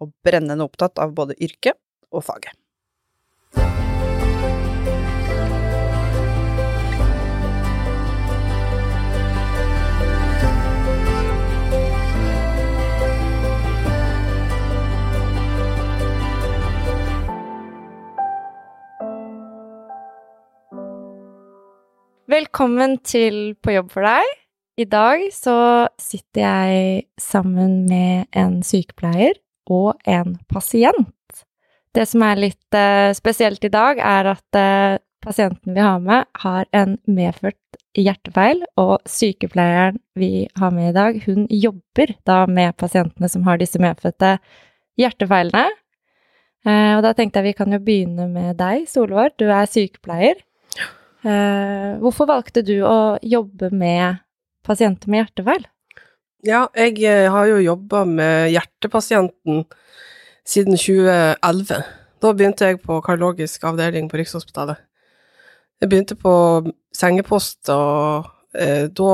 og brennende opptatt av både yrket og faget. Velkommen til På jobb for deg. I dag så sitter jeg sammen med en sykepleier og en pasient. Det som er litt eh, spesielt i dag, er at eh, pasienten vi har med, har en medført hjertefeil, og sykepleieren vi har med i dag, hun jobber da med pasientene som har disse medfødte hjertefeilene. Eh, og da tenkte jeg vi kan jo begynne med deg, Solvår. Du er sykepleier. hvorfor valgte du å jobbe med pasienter med hjertefeil? Ja, jeg har jo jobba med hjertepasienten siden 2011. Da begynte jeg på kardiologisk avdeling på Rikshospitalet. Jeg begynte på sengepost, og eh, da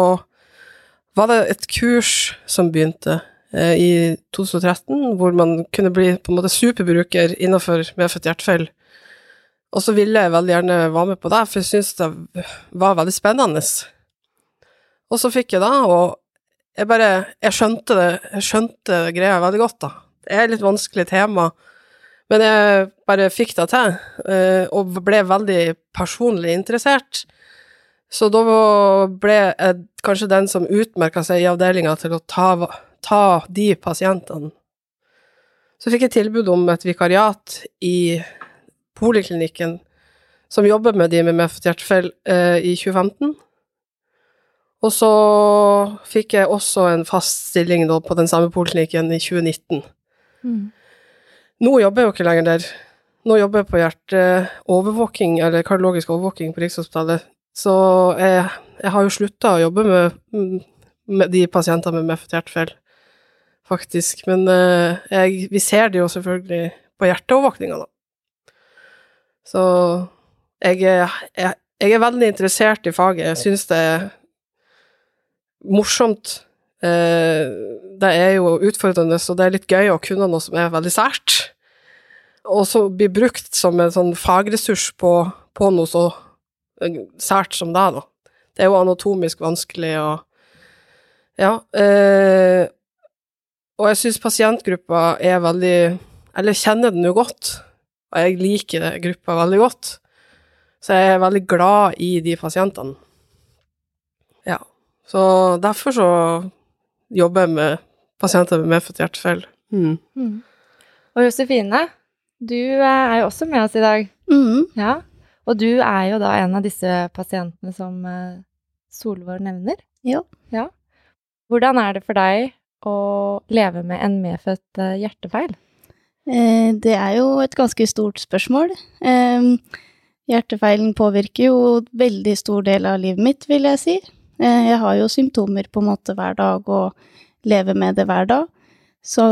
var det et kurs som begynte eh, i 2013, hvor man kunne bli på en måte superbruker innenfor medfødt hjertefeil. Og så ville jeg veldig gjerne være med på det, for jeg syntes det var veldig spennende. Og så fikk jeg det, og jeg bare Jeg skjønte det, jeg skjønte greia veldig godt, da. Det er et litt vanskelig tema, men jeg bare fikk det til, og ble veldig personlig interessert. Så da ble jeg kanskje den som utmerka seg i avdelinga til å ta, ta de pasientene. Så fikk jeg tilbud om et vikariat i poliklinikken som jobber med de med medfødt hjertefeil, i 2015. Og så fikk jeg også en fast stilling da, på den samme poliklinikken i 2019. Mm. Nå jobber jeg jo ikke lenger der. Nå jobber jeg på hjerteovervåking, eller kardiologisk overvåking på Rikshospitalet. Så jeg, jeg har jo slutta å jobbe med, med de pasientene med medfødt hjertefeil, faktisk. Men uh, jeg, vi ser det jo selvfølgelig på hjerteovervåkninga, da. Så jeg, jeg, jeg, er veldig interessert i faget. Jeg syns det er morsomt. Eh, det er jo utfordrende, så det er litt gøy å kunne noe som er veldig sært. Og så bli brukt som en sånn fagressurs på, på noe så sært som det, da. Det er jo anatomisk vanskelig og Ja. Eh, og jeg syns pasientgruppa er veldig Eller jeg kjenner den jo godt, og jeg liker gruppa veldig godt. Så jeg er veldig glad i de pasientene. Så derfor så jobber jeg med pasienter med medfødt hjertefeil. Mm. Mm. Og Josefine, du er jo også med oss i dag. Mm. Ja. Og du er jo da en av disse pasientene som Solvår nevner. Ja. Ja. Hvordan er det for deg å leve med en medfødt hjertefeil? Eh, det er jo et ganske stort spørsmål. Eh, hjertefeilen påvirker jo veldig stor del av livet mitt, vil jeg si. Eh, jeg har jo symptomer på en måte hver dag og lever med det hver dag. Så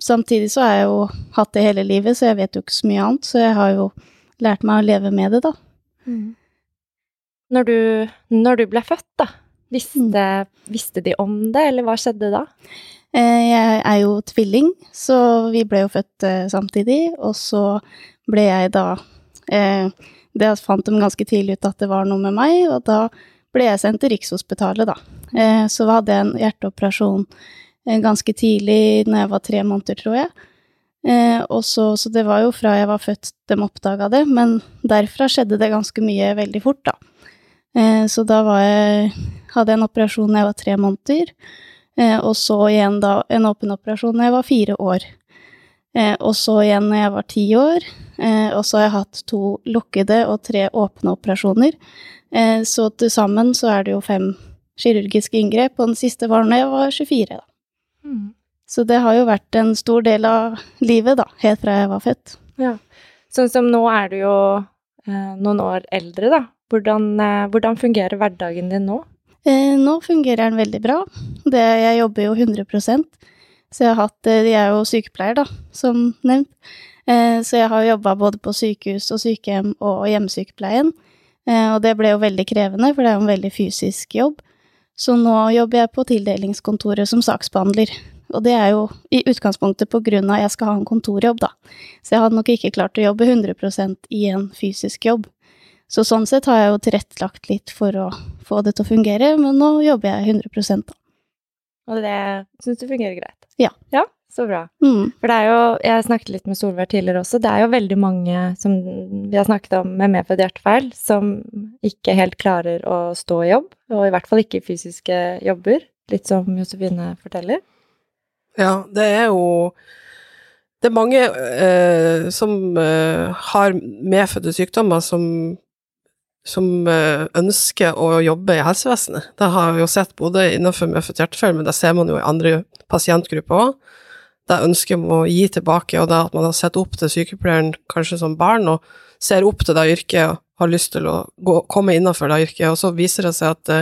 samtidig så har jeg jo hatt det hele livet, så jeg vet jo ikke så mye annet. Så jeg har jo lært meg å leve med det, da. Mm. Når, du, når du ble født, da, visste, visste, de om det, eller hva skjedde da? Eh, jeg er jo tvilling, så vi ble jo født eh, samtidig. Og så ble jeg da Det fant de ganske tidlig ut at det var noe med meg, og da ble jeg sendt til Rikshospitalet, da. Eh, så hadde jeg en hjerteoperasjon eh, ganske tidlig, når jeg var tre måneder, tror jeg. Også, så, det var jo fra jeg var født de oppdaga det, men derfra skjedde det ganske mye veldig fort, da. Så da jeg Hadde jeg en operasjon da jeg var tre måneder, og så igjen da en åpen operasjon da jeg var fire år. Og så igjen når jeg var ti år, og så har jeg hatt to lukkede og tre åpne operasjoner. Så til sammen så er det jo fem kirurgiske inngrep, og den siste var når jeg var 24, da. Mm. Så det har jo vært en stor del av livet, da, helt fra jeg var født. Ja. Sånn som nå er du jo eh, noen år eldre, da. Hvordan, eh, hvordan fungerer hverdagen din nå? Eh, nå fungerer den veldig bra. Det, jeg jobber jo 100% så jeg har hatt eh, Jeg er jo sykepleier, da, som nevnt. Eh, så jeg har jobba både på sykehus og sykehjem og hjemmesykepleien. Eh, og det ble jo veldig krevende, for det er jo en veldig fysisk jobb. Så nå jobber jeg på tildelingskontoret som saksbehandler. Og det er jo i utgangspunktet på grunn av at jeg skal ha en kontorjobb, da. Så jeg hadde nok ikke klart å jobbe 100 i en fysisk jobb. Så sånn sett har jeg jo tilrettelagt litt for å få det til å fungere, men nå jobber jeg 100 da. Og det syns du fungerer greit? Ja. Ja, så bra. Mm. For det er jo, jeg snakket litt med Solveig tidligere også, det er jo veldig mange som vi har snakket om med medfødt hjertefeil, som ikke helt klarer å stå i jobb, og i hvert fall ikke i fysiske jobber, litt som Josefine forteller. Ja, det er jo Det er mange eh, som eh, har medfødte sykdommer som, som eh, ønsker å jobbe i helsevesenet. Det har vi jo sett både innenfor medfødt hjertefeil, men det ser man jo i andre pasientgrupper òg. Det ønsket om å gi tilbake, og det at man har sett opp til sykepleieren kanskje som barn, og ser opp til det yrket og har lyst til å gå, komme innenfor det yrket, og så viser det seg at det,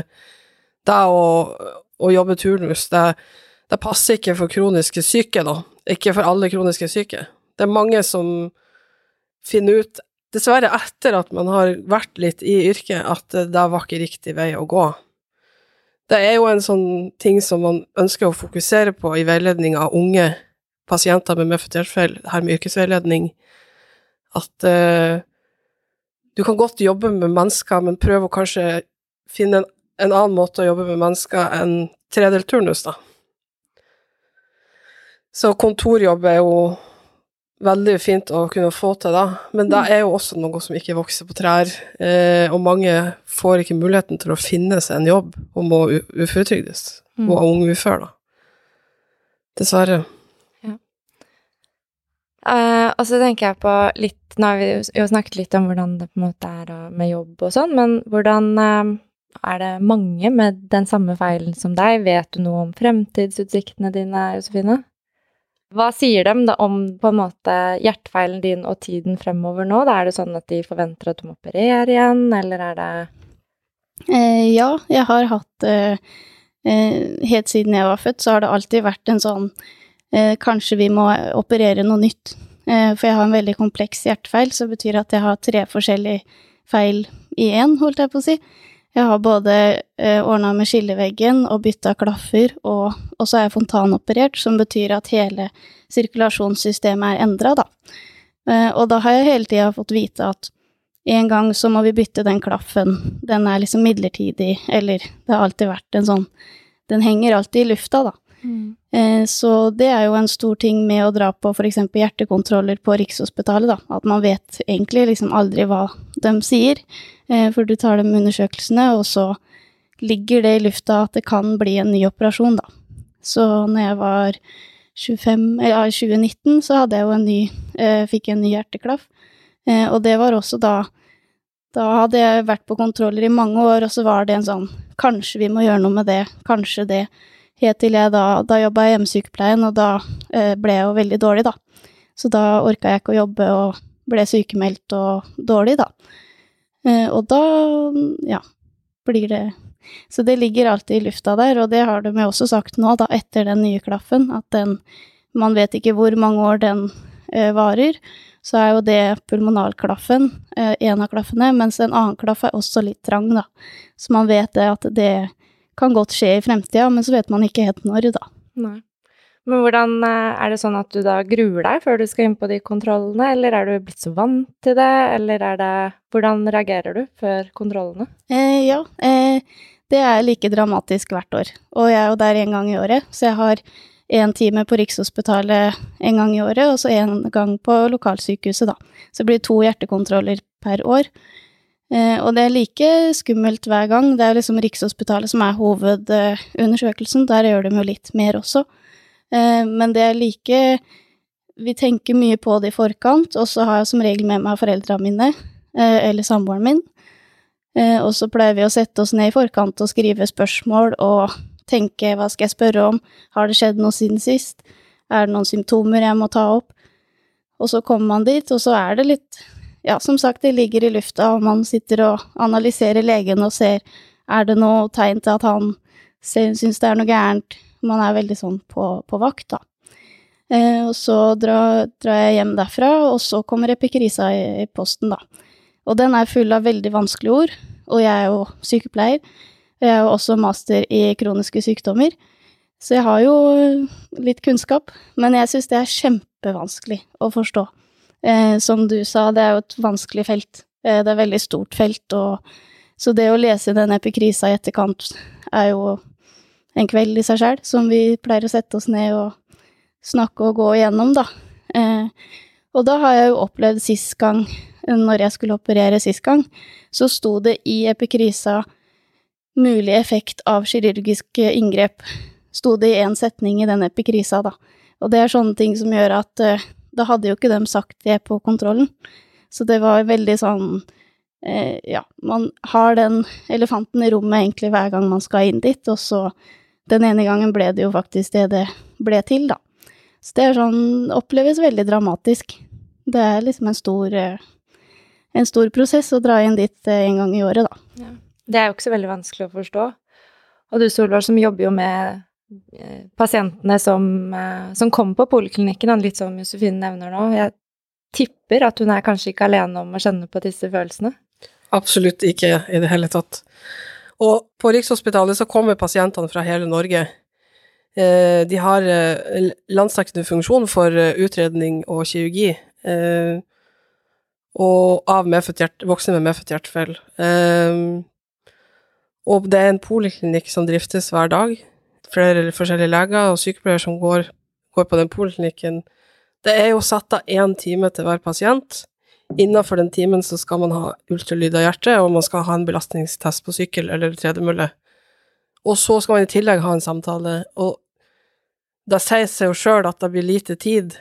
det å, å jobbe turnus, det, det passer ikke for kroniske syke, da. Ikke for alle kroniske syke. Det er mange som finner ut, dessverre etter at man har vært litt i yrket, at det var ikke riktig vei å gå. Det er jo en sånn ting som man ønsker å fokusere på i veiledning av unge pasienter med hjertefeil, her med yrkesveiledning, at uh, du kan godt jobbe med mennesker, men prøv å kanskje finne en, en annen måte å jobbe med mennesker enn tredelt turnus, da. Så kontorjobb er jo veldig fint å kunne få til, da, men det er jo også noe som ikke vokser på trær, eh, og mange får ikke muligheten til å finne seg en jobb og må uføretrygdes, Mm. og er unge ufør, da. Dessverre. Eh, og så tenker jeg på litt Nå har vi jo snakket litt om hvordan det på en måte er med jobb og sånn, men hvordan uh, er det mange med den samme feilen som deg? Vet du noe om fremtidsutsiktene dine, Josefine? Hva sier de da om på en måte hjertefeilen din og tiden fremover nå? Da er det sånn at de forventer at du må operere igjen, eller er det uh, ja, jeg har hatt Helt siden jeg var født, så har det alltid vært en sånn Kanskje vi må operere noe nytt. Eh, for jeg har en veldig kompleks hjertefeil, så det betyr at jeg har tre forskjellige feil i én, holdt jeg på å si. Jeg har både eh, ordna med skilleveggen og bytta klaffer, og, og så er jeg fontanoperert, som betyr at hele sirkulasjonssystemet er endra, da. Eh, og da har jeg hele tida fått vite at en gang så må vi bytte den klaffen, den er liksom midlertidig, eller det har alltid vært en sånn Den henger alltid i lufta, da. Eh, så det er jo en stor ting med å dra på f.eks. hjertekontroller på Rikshospitalet, da. At man vet egentlig liksom aldri hva de sier, eh, for du tar de undersøkelsene, og så ligger det i lufta at det kan bli en ny operasjon, da. Så når jeg var 25, ja, i 2019, så hadde jeg jo en ny eh, Fikk en ny hjerteklaff. Og det var også da Da hadde jeg vært på kontroller i mange år, og så var det en sånn Kanskje vi må gjøre noe med det, kanskje det. Helt til jeg da Da jobba jeg i hjemmesykepleien, og da eh, ble jeg jo veldig dårlig, da. Så da orka jeg ikke å jobbe og ble sykemeldt og dårlig, da. Eh, og da, ja, blir det Så det ligger alltid i lufta der, og det har de jo også sagt nå, da, etter den nye klaffen, at den Man vet ikke hvor mange år den eh, varer. Så er jo det pulmonalklaffen, eh, en av klaffene, mens en annen klaff er også litt trang, da. Så man vet det at det kan godt skje i fremtida, men så vet man ikke helt når, da. Nei. Men hvordan eh, er det sånn at du da gruer deg før du skal inn på de kontrollene, eller er du blitt så vant til det, eller er det Hvordan reagerer du før kontrollene? Eh, ja, eh, det er like dramatisk hvert år. Og jeg er jo der én gang i året, så jeg har én time på Rikshospitalet en gang i året, og så én gang på lokalsykehuset, da. Så det blir to hjertekontroller per år. Eh, og det er like skummelt hver gang. Det er liksom Rikshospitalet som er hovedundersøkelsen. Der gjør de jo litt mer også. Eh, men det er like Vi tenker mye på det i forkant, og så har jeg som regel med meg foreldrene mine, eh, eller samboeren min. Og så pleier vi å sette oss ned i forkant og skrive spørsmål og tenke hva skal jeg spørre om, har det skjedd noe siden sist, er det noen symptomer jeg må ta opp? Og så kommer man dit, og så er det litt Ja, som sagt, det ligger i lufta, og man sitter og analyserer legen og ser er det noe tegn til at han syns det er noe gærent. Man er veldig sånn på, på vakt, da. Eh, og så drar, drar jeg hjem derfra, og så kommer epikrisa i, i posten, da. Og den er full av veldig vanskelige ord, og jeg er jo sykepleier. Jeg er jo også master i kroniske sykdommer, så jeg har jo litt kunnskap. Men jeg syns det er kjempevanskelig å forstå. Eh, som du sa, det er jo et vanskelig felt. Eh, det er et veldig stort felt, og så det å lese den epikrisa i etterkant er jo en kveld i seg sjøl, som vi pleier å sette oss ned og snakke og gå igjennom, da. Eh, og da har jeg jo opplevd sist gang, når jeg skulle operere sist gang, så sto det i epikrisa mulig effekt av kirurgisk inngrep. Sto det i én setning i den epikrisa, da. Og det er sånne ting som gjør at eh, da hadde jo ikke de sagt det på kontrollen. Så det var veldig sånn eh, Ja, man har den elefanten i rommet egentlig hver gang man skal inn dit, og så den ene gangen ble det jo faktisk det det ble til, da. Så det er sånn Oppleves veldig dramatisk. Det er liksom en stor eh, en stor prosess å dra inn dit eh, en gang i året, da. Ja. Det er jo ikke så veldig vanskelig å forstå. Og du, Solvar, som jobber jo med pasientene som, eh, som kommer på poliklinikken, litt som Josefine nevner nå. Jeg tipper at hun er kanskje ikke alene om å kjenne på disse følelsene? Absolutt ikke i det hele tatt. Og på Rikshospitalet så kommer pasientene fra hele Norge. Eh, de har eh, landsdekkende funksjon for eh, utredning og kirurgi, og av medfødt voksne med medfødt hjertefeil. Og det er en poliklinikk som driftes hver dag. Flere forskjellige leger og sykepleiere som går, går på den poliklinikken. Det er jo satt av én time til hver pasient. Innenfor den timen så skal man ha ultralyd av hjertet, og man skal ha en belastningstest på sykkel eller tredemølle. Og så skal man i tillegg ha en samtale, og det sier seg jo sjøl at det blir lite tid.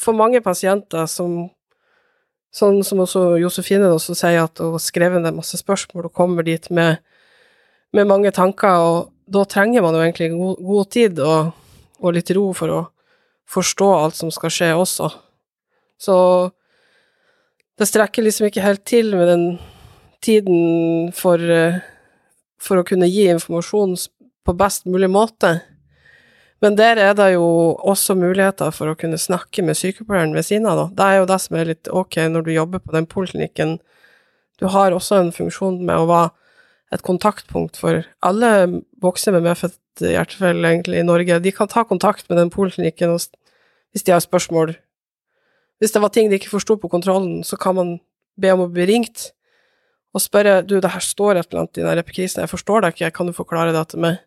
For mange pasienter som Sånn som også Josefine også sier, at hun har skrevet ned masse spørsmål og kommer dit med, med, mange tanker, og da trenger man jo egentlig god, god tid og, og, litt ro for å forstå alt som skal skje også. Så det strekker liksom ikke helt til med den tiden for, for å kunne gi informasjon på best mulig måte. Men der er det jo også muligheter for å kunne snakke med sykepleieren ved siden av, da. Det er jo det som er litt ok når du jobber på den poliklinikken. Du har også en funksjon med å være et kontaktpunkt for alle voksne med medfødt hjertefeil egentlig i Norge. De kan ta kontakt med den poliklinikken hvis de har spørsmål. Hvis det var ting de ikke forsto på kontrollen, så kan man be om å bli ringt og spørre du, det her står et eller annet i den epikrisen, jeg forstår deg ikke, kan du forklare det til meg?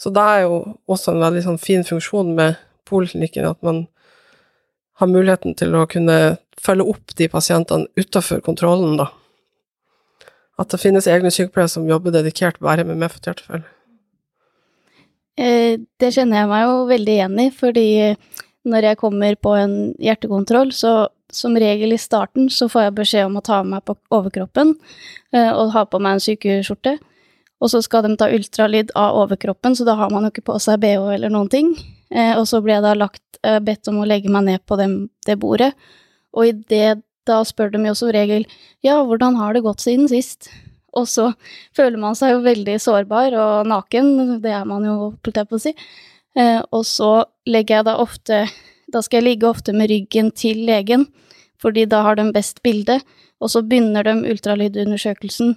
Så det er jo også en veldig sånn fin funksjon med poliklinikken, at man har muligheten til å kunne følge opp de pasientene utafor kontrollen, da. At det finnes egne sykepleiere som jobber dedikert bare med medfødt hjertefeil. Eh, det kjenner jeg meg jo veldig igjen i, fordi når jeg kommer på en hjertekontroll, så som regel i starten så får jeg beskjed om å ta meg på overkroppen eh, og ha på meg en sykeskjorte. Og så skal de ta ultralyd av overkroppen, så da har man jo ikke på seg bh eller noen ting. Eh, og så blir jeg da lagt, eh, bedt om å legge meg ned på dem, det bordet. Og i det, da spør de jo som regel ja, hvordan har det gått siden sist? Og så føler man seg jo veldig sårbar og naken, det er man jo, holdt jeg på å si. Eh, og så legger jeg da ofte Da skal jeg ligge ofte med ryggen til legen, fordi da har de best bilde, og så begynner de ultralydundersøkelsen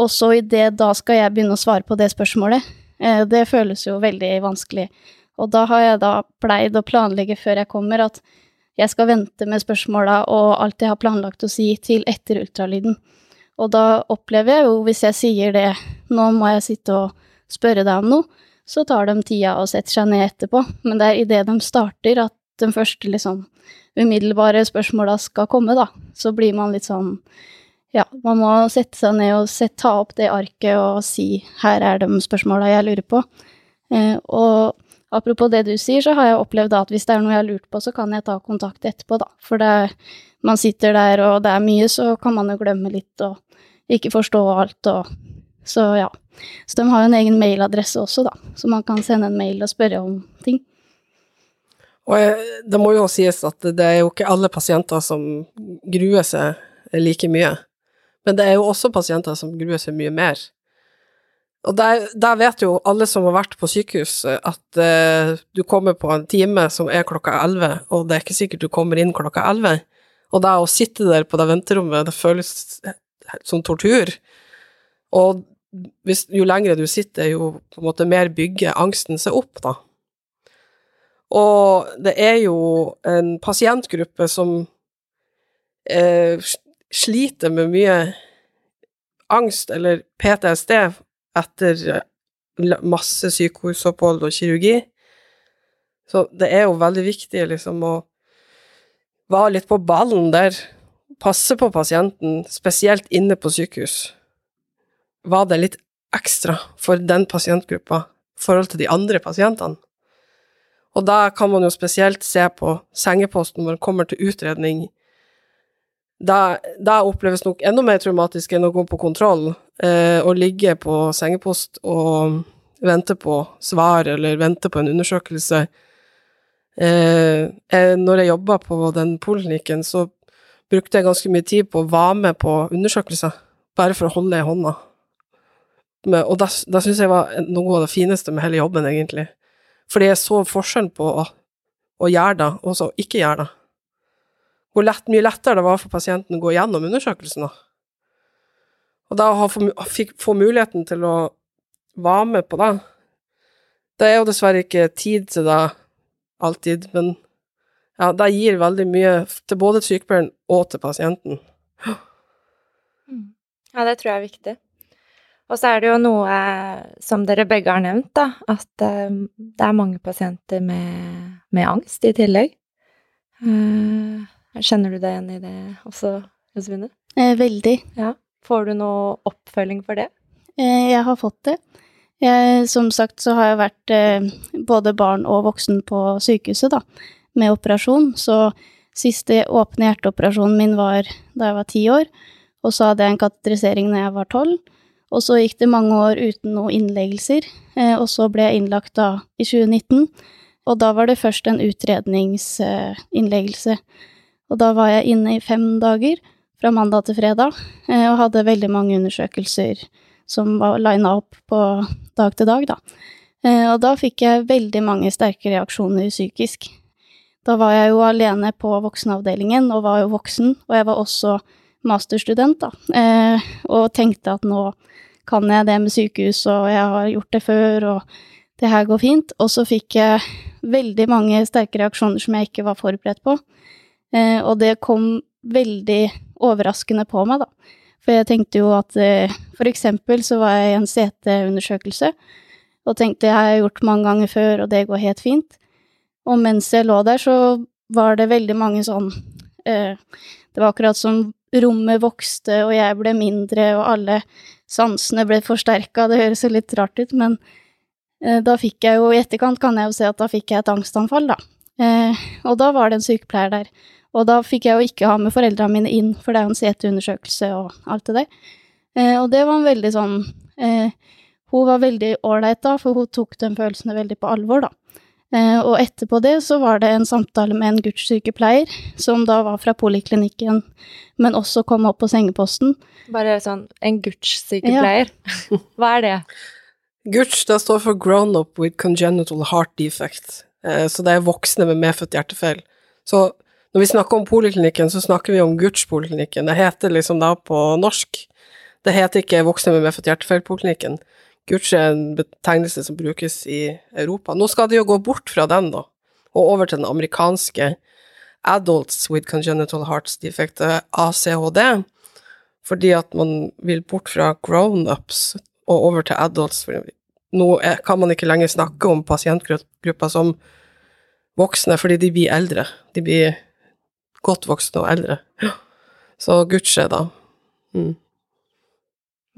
og så i det da skal jeg begynne å svare på det spørsmålet. Eh, det føles jo veldig vanskelig. Og da har jeg da pleid å planlegge før jeg kommer, at jeg skal vente med spørsmåla og alt jeg har planlagt å si, til etter ultralyden. Og da opplever jeg jo, hvis jeg sier det, nå må jeg sitte og spørre deg om noe, så tar de tida og setter seg ned etterpå. Men det er idet de starter at den første liksom umiddelbare spørsmåla skal komme, da. Så blir man litt sånn ja, man må sette seg ned og set, ta opp det arket og si 'her er de spørsmåla jeg lurer på'. Eh, og apropos det du sier, så har jeg opplevd at hvis det er noe jeg har lurt på, så kan jeg ta kontakt etterpå, da. For det, man sitter der og det er mye, så kan man jo glemme litt og ikke forstå alt og Så ja. Så de har jo en egen mailadresse også, da, så man kan sende en mail og spørre om ting. Og det må jo sies at det er jo ikke alle pasienter som gruer seg like mye. Men det er jo også pasienter som gruer seg mye mer. Og der, der vet jo alle som har vært på sykehus, at uh, du kommer på en time som er klokka elleve, og det er ikke sikkert du kommer inn klokka elleve. Og det å sitte der på det venterommet, det føles som tortur. Og hvis, jo lengre du sitter, jo på en måte mer bygger angsten seg opp, da. Og det er jo en pasientgruppe som uh, sliter med mye angst eller PTSD etter eh, masse sykehusopphold og kirurgi. Så det er jo veldig viktig liksom å være litt på ballen der, passe på pasienten, spesielt inne på sykehus. Var det litt ekstra for den pasientgruppa i forhold til de andre pasientene? Og da kan man jo spesielt se på sengeposten når man kommer til utredning. Da, da oppleves nok enda mer traumatisk enn å gå på kontroll eh, og ligge på sengepost og vente på svar eller vente på en undersøkelse. Eh, når jeg jobba på den poliklinikken, så brukte jeg ganske mye tid på å være med på undersøkelser, bare for å holde i hånda. Og da, da syns jeg var noe av det fineste med hele jobben, egentlig. Fordi jeg så forskjellen på å, å gjøre det, og så ikke gjøre det. Hvor lett, mye lettere det var for pasienten å gå gjennom undersøkelsen. da. Og da å få muligheten til å være med på det Det er jo dessverre ikke tid til det alltid, men ja, det gir veldig mye til både sykepleieren og til pasienten. Ja, det tror jeg er viktig. Og så er det jo noe som dere begge har nevnt, da, at uh, det er mange pasienter med, med angst i tillegg. Uh, kjenner du deg igjen i det også, Josefine? Eh, veldig. Ja. Får du noe oppfølging for det? Eh, jeg har fått det. Jeg, som sagt så har jeg vært eh, både barn og voksen på sykehuset, da, med operasjon. Så siste åpne hjerteoperasjonen min var da jeg var ti år, og så hadde jeg en kateterisering da jeg var tolv. Og så gikk det mange år uten noen innleggelser, eh, og så ble jeg innlagt da i 2019. Og da var det først en utredningsinnleggelse. Og da var jeg inne i fem dager, fra mandag til fredag, eh, og hadde veldig mange undersøkelser som var lina opp på dag til dag, da. Eh, og da fikk jeg veldig mange sterke reaksjoner psykisk. Da var jeg jo alene på voksenavdelingen, og var jo voksen, og jeg var også masterstudent, da, og tenkte at nå kan jeg det med sykehus, og jeg har gjort det før, og det her går fint. Og så fikk jeg veldig mange sterke reaksjoner som jeg ikke var forberedt på. Eh, og det kom veldig overraskende på meg, da. For jeg tenkte jo at eh, for eksempel så var jeg i en CT-undersøkelse, og tenkte jeg har gjort mange ganger før, og det går helt fint. Og mens jeg lå der, så var det veldig mange sånn eh, Det var akkurat som rommet vokste, og jeg ble mindre, og alle sansene ble forsterka. Det høres jo litt rart ut, men eh, da fikk jeg jo, i etterkant kan jeg jo se at da fikk jeg et angstanfall, da. Eh, og da var det en sykepleier der. Og da fikk jeg jo ikke ha med foreldrene mine inn, for det er jo en CT-undersøkelse og alt det der. Eh, og det var en veldig sånn eh, Hun var veldig ålreit da, for hun tok den følelsene veldig på alvor, da. Eh, og etterpå det så var det en samtale med en gudssykepleier, som da var fra poliklinikken, men også kom opp på sengeposten. Bare sånn en gudssykepleier? Ja. Hva er det? GURT det står for Grown Up with Congenital Heart Defect, eh, så det er voksne med medfødt hjertefeil. Så når vi snakker om poliklinikken, så snakker vi om Gutsch-poliklinikken. Det heter liksom da på norsk. Det heter ikke voksne med medfødt hjertefeil-poliklinikken. Gutsch er en betegnelse som brukes i Europa. Nå skal de jo gå bort fra den, da, og over til den amerikanske Adults with Congenital Hearts Defect, ACHD, fordi at man vil bort fra grown-ups og over til adults. Nå kan man ikke lenger snakke om pasientgrupper som voksne, fordi de blir eldre. De blir godt voksne og eldre. Så Gucci, da. Mm.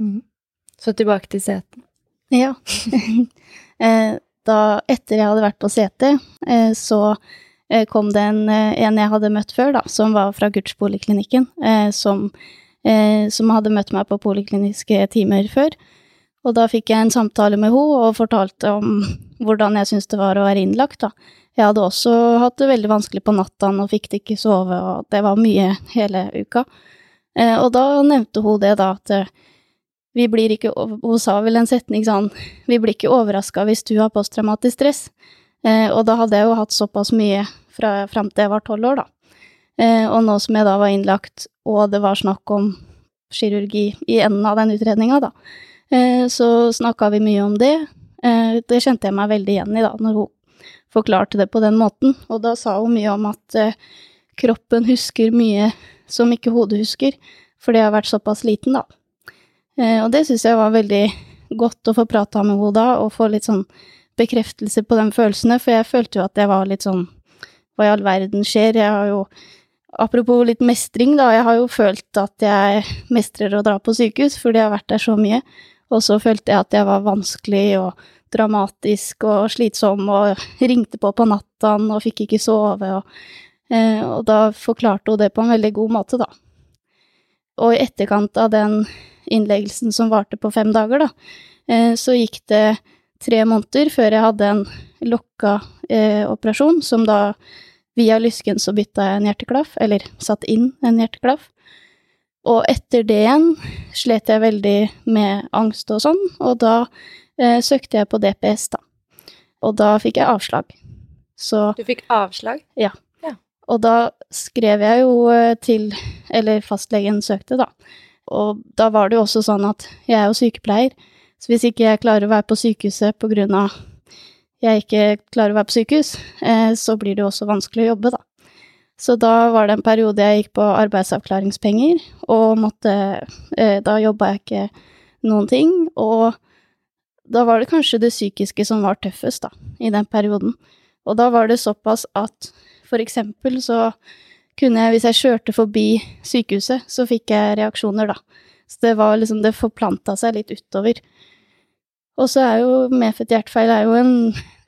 Mm. Så tilbake til seten. Ja. Eh, da, etter jeg hadde vært på CT, eh, så eh, kom det en, en jeg hadde møtt før, da, som var fra Guts-poliklinikken, som, som hadde møtt meg på polikliniske timer før. Og da fikk jeg en samtale med henne og fortalte om hvordan jeg syntes det var å være innlagt, da. Jeg hadde også hatt det veldig vanskelig på natta og fikk det ikke sove, og det var mye hele uka. Eh, og da nevnte hun det, da, at eh, vi blir ikke Hun sa vel en setning sånn Vi blir ikke overraska hvis du har posttraumatisk stress. Eh, og da hadde jeg jo hatt såpass mye fra fram til jeg var tolv år, da. Og nå som jeg da var innlagt, og det var snakk om kirurgi i enden av den utredninga, da, så snakka vi mye om det. Det kjente jeg meg veldig igjen i, da, når hun forklarte det på den måten. Og da sa hun mye om at eh, kroppen husker mye som ikke hodet husker, fordi jeg har vært såpass liten, da. Eh, og det syns jeg var veldig godt å få prata med henne da, og få litt sånn bekreftelse på de følelsene, for jeg følte jo at jeg var litt sånn Hva i all verden skjer? Jeg har jo Apropos litt mestring, da. Jeg har jo følt at jeg mestrer å dra på sykehus, fordi jeg har vært der så mye. Og så følte jeg at jeg var vanskelig og dramatisk og slitsom og ringte på på natta og fikk ikke sove. Og, eh, og da forklarte hun det på en veldig god måte, da. Og i etterkant av den innleggelsen som varte på fem dager, da, eh, så gikk det tre måneder før jeg hadde en lokka eh, operasjon, som da via lysken så bytta jeg en hjerteklaff, eller satt inn en hjerteklaff. Og etter det igjen slet jeg veldig med angst og sånn, og da søkte jeg på DPS, da. Og da fikk jeg avslag. Så Du fikk avslag? Ja. Og da skrev jeg jo eh, til Eller fastlegen søkte, da. Og da var det jo også sånn at jeg er jo sykepleier, så hvis ikke jeg klarer å være på sykehuset på grunn av jeg ikke klarer å være på sykehus, eh, så blir det jo også vanskelig å jobbe, da. Så da var det en periode jeg gikk på arbeidsavklaringspenger, og måtte eh, Da jobba jeg ikke noen ting, og da var det kanskje det psykiske som var tøffest, da, i den perioden. Og da var det såpass at for eksempel så kunne jeg, hvis jeg kjørte forbi sykehuset, så fikk jeg reaksjoner, da. Så det var liksom Det forplanta seg litt utover. Og så er jo medfødt hjertefeil er jo en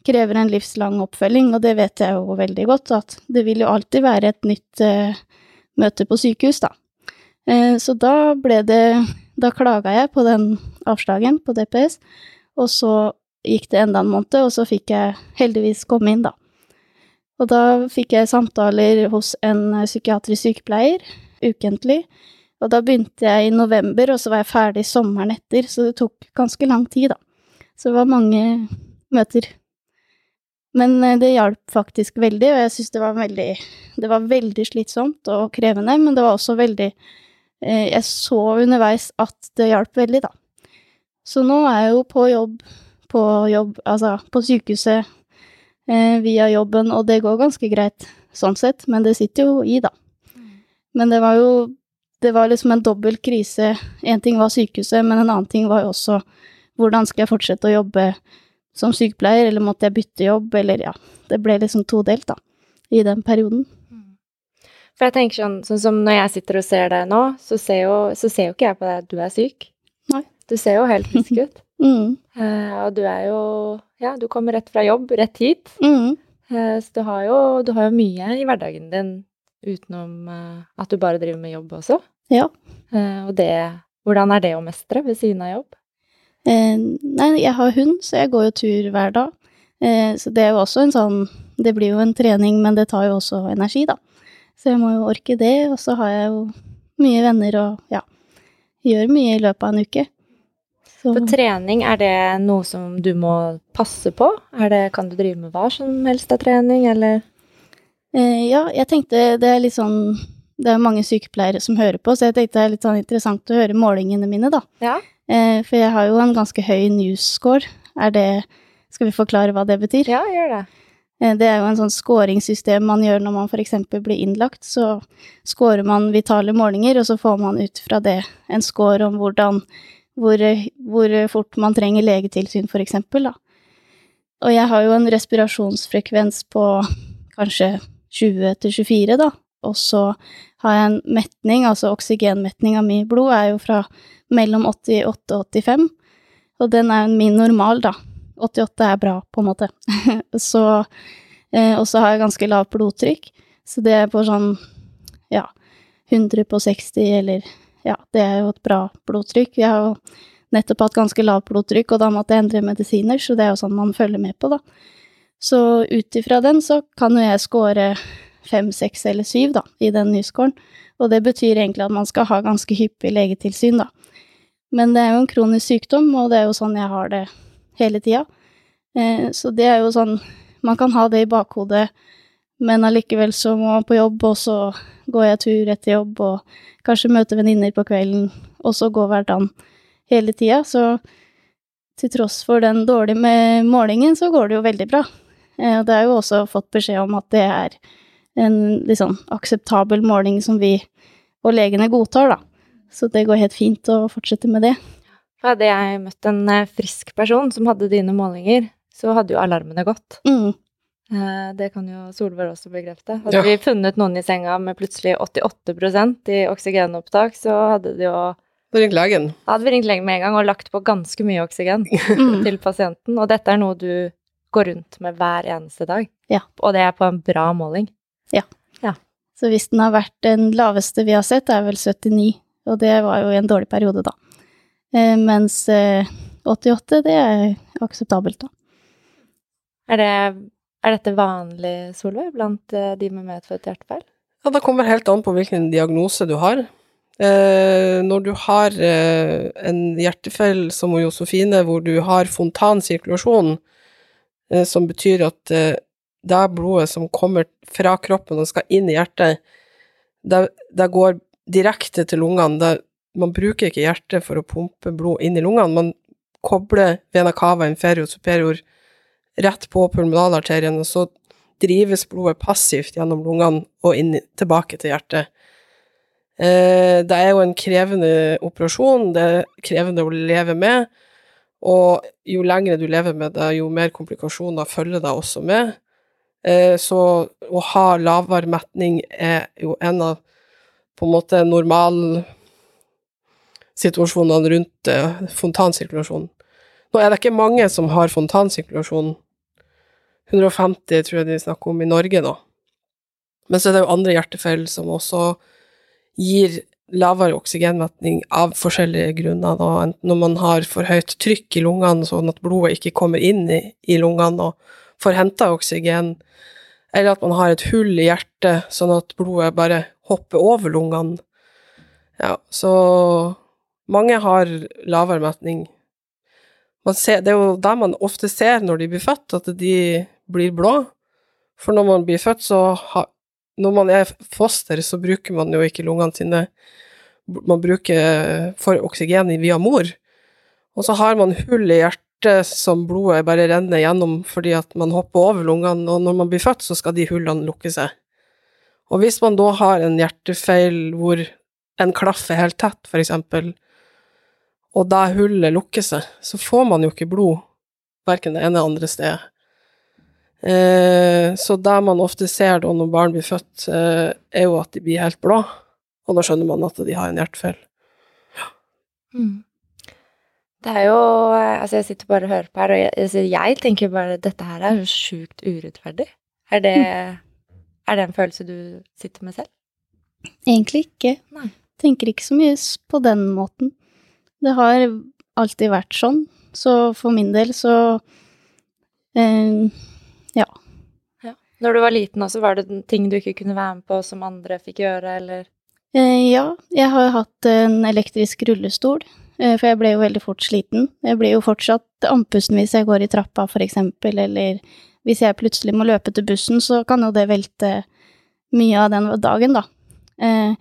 krever en livslang oppfølging, og det vet jeg jo veldig godt, at det vil jo alltid være et nytt eh, møte på sykehus, da. Eh, så da ble det Da klaga jeg på den avslagen på DPS, og så gikk det enda en måned, og så fikk jeg heldigvis komme inn, da. Og da fikk jeg samtaler hos en psykiatrisk sykepleier ukentlig. Og da begynte jeg i november, og så var jeg ferdig sommeren etter, så det tok ganske lang tid, da. Så det var mange møter. Men eh, det hjalp faktisk veldig, og jeg syns det var veldig Det var veldig slitsomt og krevende, men det var også veldig eh, Jeg så underveis at det hjalp veldig, da. Så nå er jeg jo på jobb, på jobb, altså på sykehuset eh, via jobben, og det går ganske greit sånn sett, men det sitter jo i, da. Men det var jo Det var liksom en dobbel krise. Én ting var sykehuset, men en annen ting var jo også hvordan skal jeg fortsette å jobbe som sykepleier, eller måtte jeg bytte jobb, eller ja Det ble liksom todelt, da, i den perioden. For jeg tenker sånn, sånn som når jeg sitter og ser deg nå, så ser jo, så ser jo ikke jeg på deg at du er syk. Du ser jo helt frisk ut. Mm, uh, og du er jo Ja, du kommer rett fra jobb, rett hit. mm. Uh, så du har, jo, du har jo mye i hverdagen din utenom uh, at du bare driver med jobb også. Ja. Og det Hvordan er det å mestre ved siden av jobb? Nei, jeg har hund, så jeg går jo tur hver dag. Så det er jo også en sånn Det blir jo en trening, men det tar jo også energi, da. Så jeg må jo orke det, og så har jeg jo mye venner og ja, gjør mye i løpet av en uke. Så For trening, er det noe som du må passe på? Det, kan du drive med hva som helst av trening, eller? eh, ja, jeg tenkte det er litt sånn Det er mange sykepleiere som hører på, så jeg tenkte det er litt sånn interessant å høre målingene mine, da. Ja. Eh, for jeg har jo en ganske høy news-score. Er det Skal vi forklare hva det betyr? Ja, gjør det. Eh, Det er jo en sånn skåringssystem man gjør når man eksempel blir innlagt. Så scorer man vitale målinger, og så får man ut fra det en score om hvordan hvor, hvor fort man trenger legetilsyn, for eksempel, da. Og jeg har jo en respirasjonsfrekvens på kanskje 20 til 24, da. Og så har jeg en metning, altså oksygenmetninga mi i blod er jo fra mellom 88 og 85, og den er min normal, da. 88 er bra, på en måte. så eh, Og så har jeg ganske lavt blodtrykk, så det er på sånn, ja, 100 på 60, eller Ja, det er jo et bra blodtrykk. Jeg har jo nettopp hatt ganske lavt blodtrykk, og da måtte jeg endre medisiner, så det er jo sånn man følger med på, da. Så ut ifra den så kan jo jeg score fem, seks eller syv, da, i den nyscoren. Og det betyr egentlig at man skal ha ganske hyppig legetilsyn, da. Men det er jo en kronisk sykdom, og det er jo sånn jeg har det hele tida. Eh, så det er jo sånn Man kan ha det i bakhodet, men allikevel så må man på jobb, og så går jeg tur etter jobb, og kanskje møter venninner på kvelden, og så går hverdagen hele tida. Så til tross for den dårlige med målingen, så går det jo veldig bra. Eh, Og det er jo også fått beskjed om at det er en liksom akseptabel måling som vi og legene godtar, da. Så det går helt fint å fortsette med det. Hadde jeg møtt en eh, frisk person som hadde dine målinger, så hadde jo alarmene gått. Mm. Eh, Det kan jo Solveig også bekrefte. Hadde Ja. vi funnet noen i senga med plutselig 88% i oksygenopptak, så hadde det jo Da ringte legen. Hadde vi ringt legen med en gang og lagt på ganske mye oksygen Mm. til pasienten. Og dette er noe du går rundt med hver eneste dag. Ja. Og det er på en bra måling. Så hvis den har vært den laveste vi har sett, er vel 79, og det var jo i en dårlig periode, da. Eh, mens eh, 88, det er akseptabelt, da. Er, det, er dette vanlig, Solveig, blant eh, de med medfødt hjertefeil? Ja, det kommer helt an på hvilken diagnose du har. Eh, når du har eh, en hjertefeil som Josefine, hvor du har fontansirkulasjon, eh, som betyr at eh, det blodet som kommer fra kroppen og skal inn i hjertet, det, det går direkte til lungene. Det, man bruker ikke hjertet for å pumpe blod inn i lungene, man kobler vena cava inferior superior rett på pulmonalarterien, og så drives blodet passivt gjennom lungene og inn, tilbake til hjertet. Eh, det er jo en krevende operasjon, det er krevende å leve med, og jo lengre du lever med det, jo mer komplikasjoner følger deg også med. Eh, så å ha lavere metning er jo en av på en måte normalsituasjonene rundt fontansirkulasjonen. Nå er det ikke mange som har fontansirkulasjon. 150 tror jeg de snakker om i Norge, nå. Men så er det jo andre hjertefeil som også gir lavere oksygenmetning av forskjellige grunner, da. Enten når man har for høyt trykk i lungene, sånn at blodet ikke kommer inn i, i lungene og får henta oksygen, eller at man har et hull i hjertet, sånn at blodet bare hopper over lungene. Ja, så mange har lavere metning. Ser, det er jo det man ofte ser når de blir født, at de blir blå. For når man blir født, så ha, Når man er foster, så bruker man jo ikke lungene sine Man bruker for oksygen via mor. Og så har man hull i hjertet som blodet bare renner gjennom fordi at man hopper over lungene, og når man blir født, så skal de hullene lukke seg. Og hvis man da har en hjertefeil hvor en klaff er helt tett, for eksempel, og da hullet lukker seg, så får man jo ikke blod, verken det ene eller andre stedet. Eh, så det man ofte ser da når barn blir født, eh, er jo at de blir helt blå, og da skjønner man at de har en hjertefeil. Det er jo eh, Altså, jeg sitter bare og hører på her, og jeg, altså, jeg tenker bare dette her er jo sjukt urettferdig. Er det, er det en følelse du sitter med selv? Egentlig ikke. Nei. Tenker ikke så mye på den måten. Det har alltid vært sånn, så for min del så eh, Når du var liten også, var det ting du ikke kunne være med på som andre fikk gjøre, eller Eh, ja, jeg har hatt en elektrisk rullestol, eh, for jeg ble jo veldig fort sliten. Jeg blir jo fortsatt andpusten hvis jeg går i trappa, for eksempel, eller hvis jeg plutselig må løpe til bussen, så kan jo det velte mye av den dagen, da. Eh,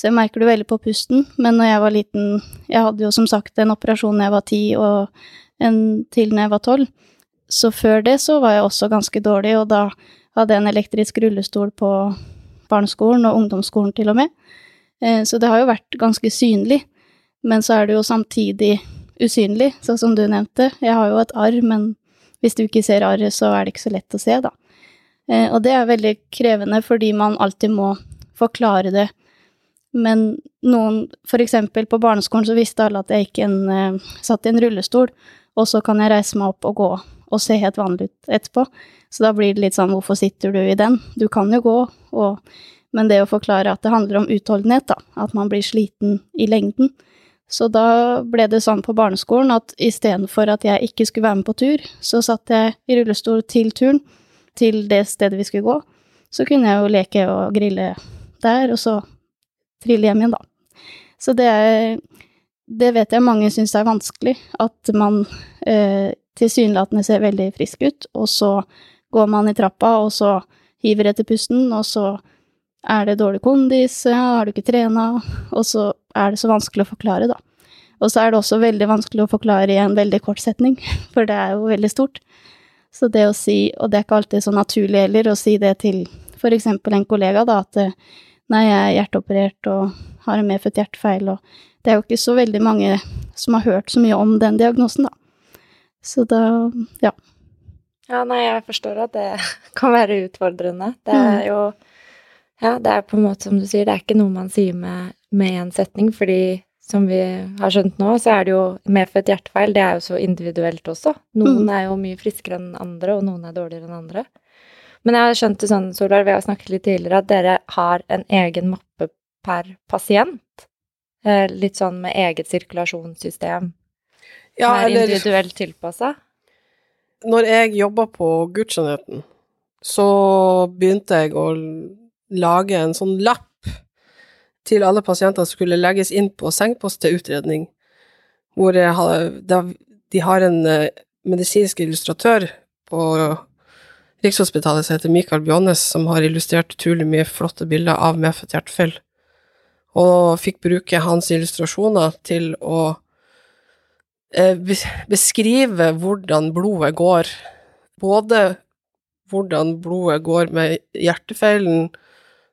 så jeg merker det veldig på pusten, men når jeg var liten Jeg hadde jo som sagt en operasjon da jeg var ti, og en til når jeg var tolv. Så før det så var jeg også ganske dårlig, og da hadde jeg en elektrisk rullestol på barneskolen og ungdomsskolen til og med. Eh, Så det har jo vært ganske synlig, men så er det jo samtidig usynlig, sånn som du nevnte. Jeg har jo et arr, men hvis du ikke ser arret, så er det ikke så lett å se, da. Eh, Og det er veldig krevende fordi man alltid må forklare det. Men noen, for eksempel på barneskolen så visste alle at jeg ikke en, eh, satt i en rullestol, og så kan jeg reise meg opp og gå og se helt vanlig ut etterpå. Så da blir det litt sånn, hvorfor sitter du i den? Du kan jo gå, og men det å forklare at det handler om utholdenhet, da, at man blir sliten i lengden. Så da ble det sånn på barneskolen at istedenfor at jeg ikke skulle være med på tur, så satt jeg i rullestol til turen, til det stedet vi skulle gå, så kunne jeg jo leke og grille der, og så trille hjem igjen, da. Så det er Det vet jeg mange syns er vanskelig, at man eh, tilsynelatende ser veldig frisk ut, og så går man i trappa, og så hiver etter pusten, og så er det dårlig kondis, ja, har du ikke trena, og så er det så vanskelig å forklare, da. Og så er det også veldig vanskelig å forklare i en veldig kort setning, for det er jo veldig stort. Så det å si, og det er ikke alltid så naturlig heller, å si det til for eksempel en kollega, da, at nei, jeg er hjerteoperert og har en medfødt hjertefeil, og det er jo ikke så veldig mange som har hørt så mye om den diagnosen, da. Så da, ja. Ja, nei, jeg forstår at det kan være utfordrende. Det er jo Ja, det er på en måte som du sier, det er ikke noe man sier med, med en setning, fordi som vi har skjønt nå, så er det jo medfødt hjertefeil, det er jo så individuelt også. Noen Mm. er jo mye friskere enn andre, og noen er dårligere enn andre. Men jeg har skjønt det sånn, Solveig, vi har snakket litt tidligere, at dere har en egen mappe per pasient. Eh, Litt sånn med eget sirkulasjonssystem Ja, er eller individuelt tilpassa. når jeg jobba på Gudstjenheten, så begynte jeg å lage en sånn lapp til alle pasienter som skulle legges inn på sengepost til utredning, hvor de har en eh, medisinsk illustratør på Rikshospitalet som heter Mikael Bjånes, som har illustrert utrolig mye flotte bilder av medfødt hjertefeil, og fikk bruke hans illustrasjoner til å beskrive hvordan blodet går, både hvordan blodet går med hjertefeilen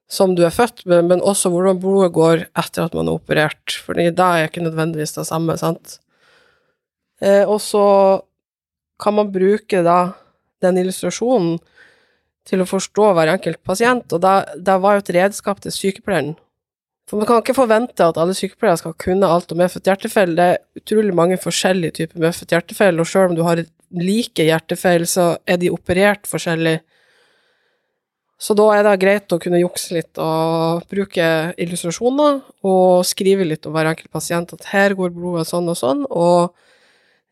som du er født med, men også hvordan blodet går etter at man er operert, for da er ikke nødvendigvis det samme, sant? Eh, og så kan man bruke da den illustrasjonen til å forstå hver enkelt pasient, og da var jo et redskap til sykepleieren. For man kan ikke forvente at alle sykepleiere skal kunne alt om medfødt hjertefeil. Det er utrolig mange forskjellige typer medfødt hjertefeil, og selv om du har like hjertefeil, så er de operert forskjellig. Så da er det greit å kunne jukse litt og bruke illustrasjoner og skrive litt om hver enkelt pasient, at her går blodet sånn og sånn, og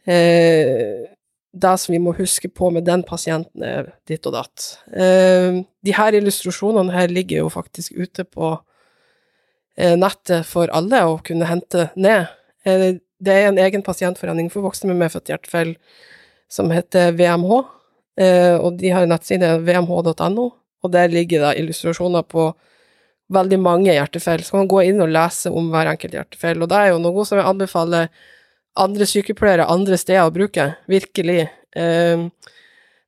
eh, det som vi må huske på med den pasienten, er ditt og datt. Eh, de her illustrasjonene her ligger jo faktisk ute på nettet for alle å kunne hente ned. Eh, det er en egen pasientforening for voksne med medfødt hjertefeil som heter VMH, eh, og de har en nettside vmh.no, og der ligger det illustrasjoner på veldig mange hjertefeil. Så kan man gå inn og lese om hver enkelt hjertefeil, og det er jo noe som jeg anbefaler andre sykepleiere andre steder å bruke, virkelig.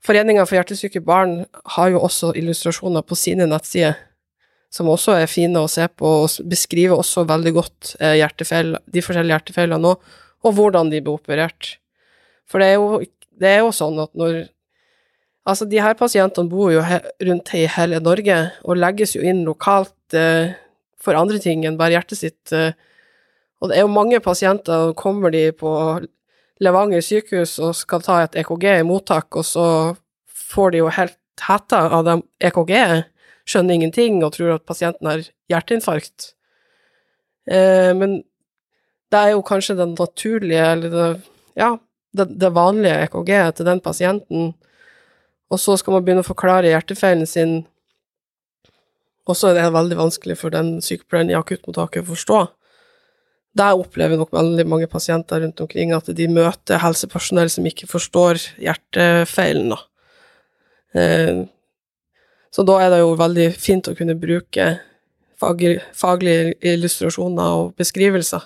Foreninga for hjertesyke barn har jo også illustrasjoner på sine nettsider, som også er fine å se på, og beskriver også veldig godt eh, hjertefeil, de forskjellige hjertefeilene òg, og hvordan de blir operert. For det er jo, det er jo sånn at når Altså, de her pasientene bor jo he rundt i hele Norge, og legges jo inn lokalt eh, for andre ting enn bare hjertet sitt. Eh, og det er jo mange pasienter, kommer de på Levanger sykehus og skal ta et EKG i mottak, og så får de jo helt hetta av det EKG-et, skjønner ingenting og tror at pasienten har hjerteinfarkt. Eh, men det er jo kanskje den naturlige, eller det, ja, det, det vanlige EKG-et til den pasienten, og så skal man begynne å forklare hjertefeilen sin, og så er det veldig vanskelig for den sykepleieren i akuttmottaket å forstå. Der opplever nok veldig mange pasienter rundt omkring at de møter helsepersonell som ikke forstår hjertefeilen, da. Så da er det jo veldig fint å kunne bruke fag- faglige illustrasjoner og beskrivelser.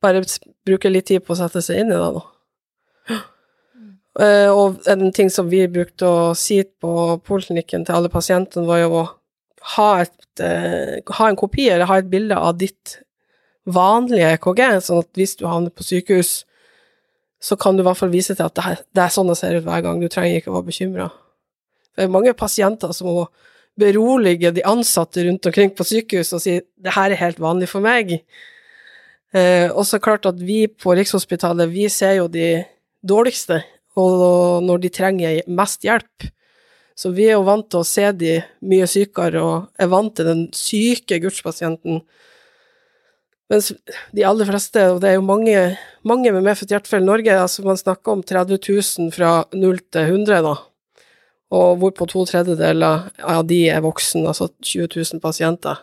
Bare bruke litt tid på å sette seg inn i det, da. Eh, Og en ting som vi brukte å si på poliklinikken til alle pasientene, var jo å ha, et, eh, ha en kopi eller ha et bilde av ditt vanlige EKG, sånn at hvis du havner på sykehus, så kan du i hvert fall vise til at det er sånn det ser ut hver gang, du trenger ikke å være bekymra. Det er mange pasienter som må berolige de ansatte rundt omkring på sykehus og si det her er helt vanlig for meg. Eh, og så klart at vi på Rikshospitalet, vi ser jo de dårligste, og når de trenger mest hjelp. Så vi er jo vant til å se de mye sykere, og er vant til den syke gudspasienten. Mens de aller fleste, og det er jo mange, mange med medfødt hjertefeil i Norge, altså man snakker om 30 000 fra 0 til 100, da. Og hvorpå to tredjedeler av de er voksne, altså 20 000 pasienter.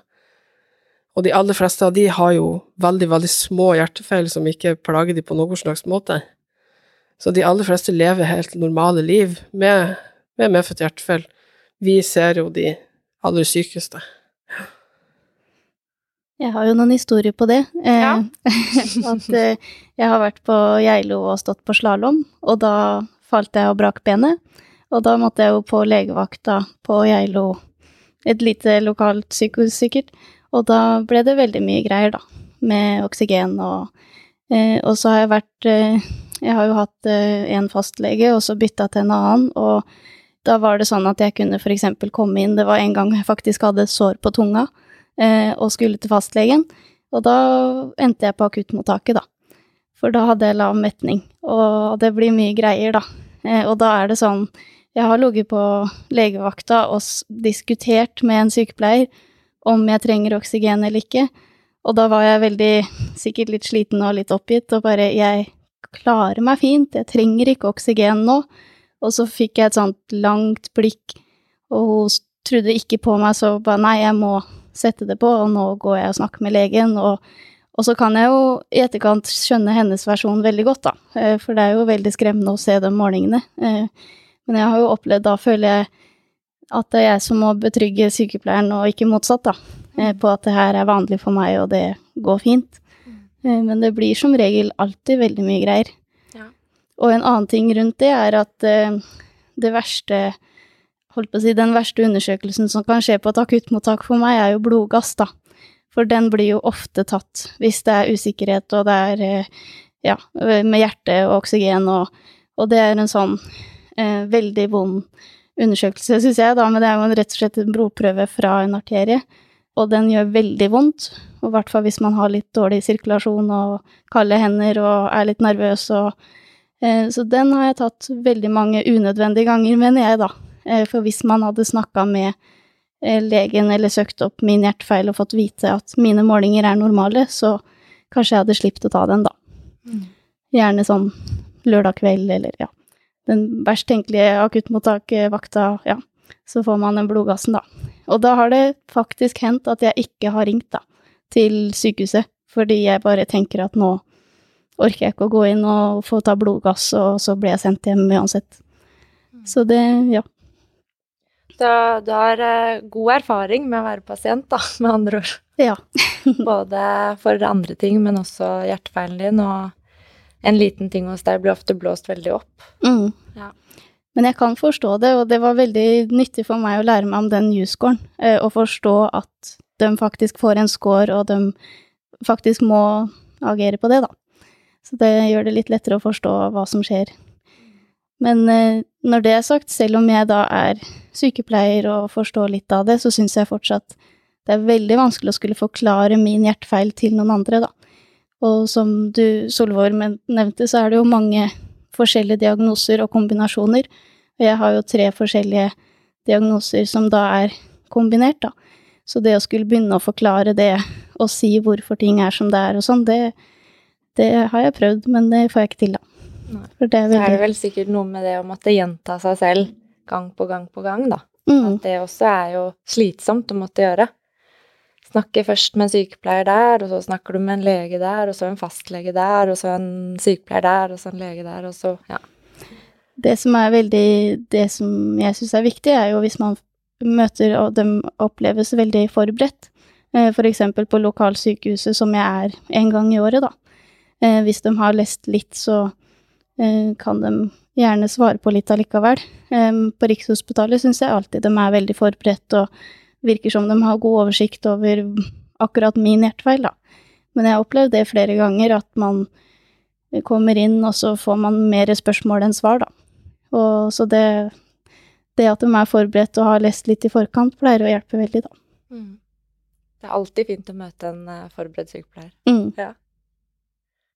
Og de aller fleste av de har jo veldig, veldig små hjertefeil som ikke plager de på noen slags måte. Så de aller fleste lever helt normale liv med, med medfødt hjertefeil. Vi ser jo de aller sykeste. Jeg har jo noen historier på det. Eh, Ja. at eh, jeg har vært på Geilo og stått på slalåm, og da falt jeg og brakk benet. Og da måtte jeg jo på legevakta på Geilo, et lite lokalt sykehus sikkert. Og da ble det veldig mye greier, da, med oksygen og eh, Og så har jeg vært eh, Jeg har jo hatt eh, en fastlege, og så bytta til en annen, og da var det sånn at jeg kunne eksempel komme inn Det var en gang jeg faktisk hadde sår på tunga eh, og skulle til fastlegen. Og da endte jeg på akuttmottaket, da. For da hadde jeg lav metning, og det blir mye greier, da. Eh, og da er det sånn Jeg har ligget på legevakta og diskutert med en sykepleier om jeg trenger oksygen eller ikke. Og da var jeg veldig, sikkert litt sliten og litt oppgitt, og bare Jeg klarer meg fint, jeg trenger ikke oksygen nå. Og så fikk jeg et sånt langt blikk, og hun trodde ikke på meg, så bare nei, jeg må sette det på, og nå går jeg og snakker med legen, og, og så kan jeg jo i etterkant skjønne hennes versjon veldig godt, da, eh, for det er jo veldig skremmende å se de målingene. Men jeg har jo opplevd, da føler jeg at det er jeg som må betrygge sykepleieren, og ikke motsatt, da, eh, på at det her er vanlig for meg, og det går fint. Eh, Men det blir som regel alltid veldig mye greier. Ja. Og en annen ting rundt det er at eh, det verste holdt på å si, den verste undersøkelsen som kan skje på et akuttmottak for meg, er jo blodgass, da. For den blir jo ofte tatt hvis det er usikkerhet, og det er ja, med hjerte og oksygen, og, og det er en sånn eh, veldig vond undersøkelse, syns jeg, da, men det er jo rett og slett en blodprøve fra en arterie, og den gjør veldig vondt, og i hvert fall hvis man har litt dårlig sirkulasjon og kalde hender og er litt nervøs og eh, Så den har jeg tatt veldig mange unødvendige ganger, mener jeg, da. Eh, For hvis man hadde snakka med eh, legen eller søkt opp min hjertefeil og fått vite at mine målinger er normale, så kanskje jeg hadde sluppet å ta den, da. Gjerne sånn lørdag kveld eller ja. Den verst tenkelige akuttmottakvakta, ja. Så får man den blodgassen, da. Og da har det faktisk hendt at jeg ikke har ringt, da, til sykehuset, fordi jeg bare tenker at nå orker jeg ikke å gå inn og få ta blodgass, og så blir jeg sendt hjem uansett. Så det, ja. Da, du har eh, god erfaring med å være pasient, da, med andre ord. Ja. Både for andre ting, men også hjertefeilen din, og en liten ting hos deg blir ofte blåst veldig opp. Mm. Ja. Men jeg kan forstå det, og det var veldig nyttig for meg å lære meg om den U-scoren, eh, og forstå at de faktisk får en score, og de faktisk må agere på det, da. Så det gjør det litt lettere å forstå hva som skjer. Men eh, når det er sagt, selv om jeg da er sykepleier og forstår litt av det, så syns jeg fortsatt det er veldig vanskelig å skulle forklare min hjertefeil til noen andre, da. Og som du, Solvor, nevnte, så er det jo mange forskjellige diagnoser og kombinasjoner. Og jeg har jo tre forskjellige diagnoser som da er kombinert, da. Så det å skulle begynne å forklare det og si hvorfor ting er som det er og sånn, det, det har jeg prøvd, men det får jeg ikke til, da. For det er Så er det vel sikkert noe med det å måtte gjenta seg selv gang på gang på gang, da. mm, At det også er jo slitsomt å måtte gjøre. Snakke først med en sykepleier der, og så snakker du med en lege der, og så en fastlege der, og så en sykepleier der, og så en lege der, og så ja. Det som er veldig Det som jeg syns er viktig, er jo hvis man møter og de oppleves veldig forberedt. F.eks. For eksempel på lokalsykehuset, som jeg er en gang i året, da. Eh, Hvis de har lest litt, så eh, kan de gjerne svare på litt allikevel. Eh, På Rikshospitalet syns jeg alltid de er veldig forberedt og virker som de har god oversikt over akkurat min hjertefeil, da. Men jeg har opplevd det flere ganger, at man kommer inn, og så får man mer spørsmål enn svar, da. Og så det, det at de er forberedt og har lest litt i forkant, pleier å hjelpe veldig, da. Det er alltid fint å møte en eh, forberedt sykepleier. Mm.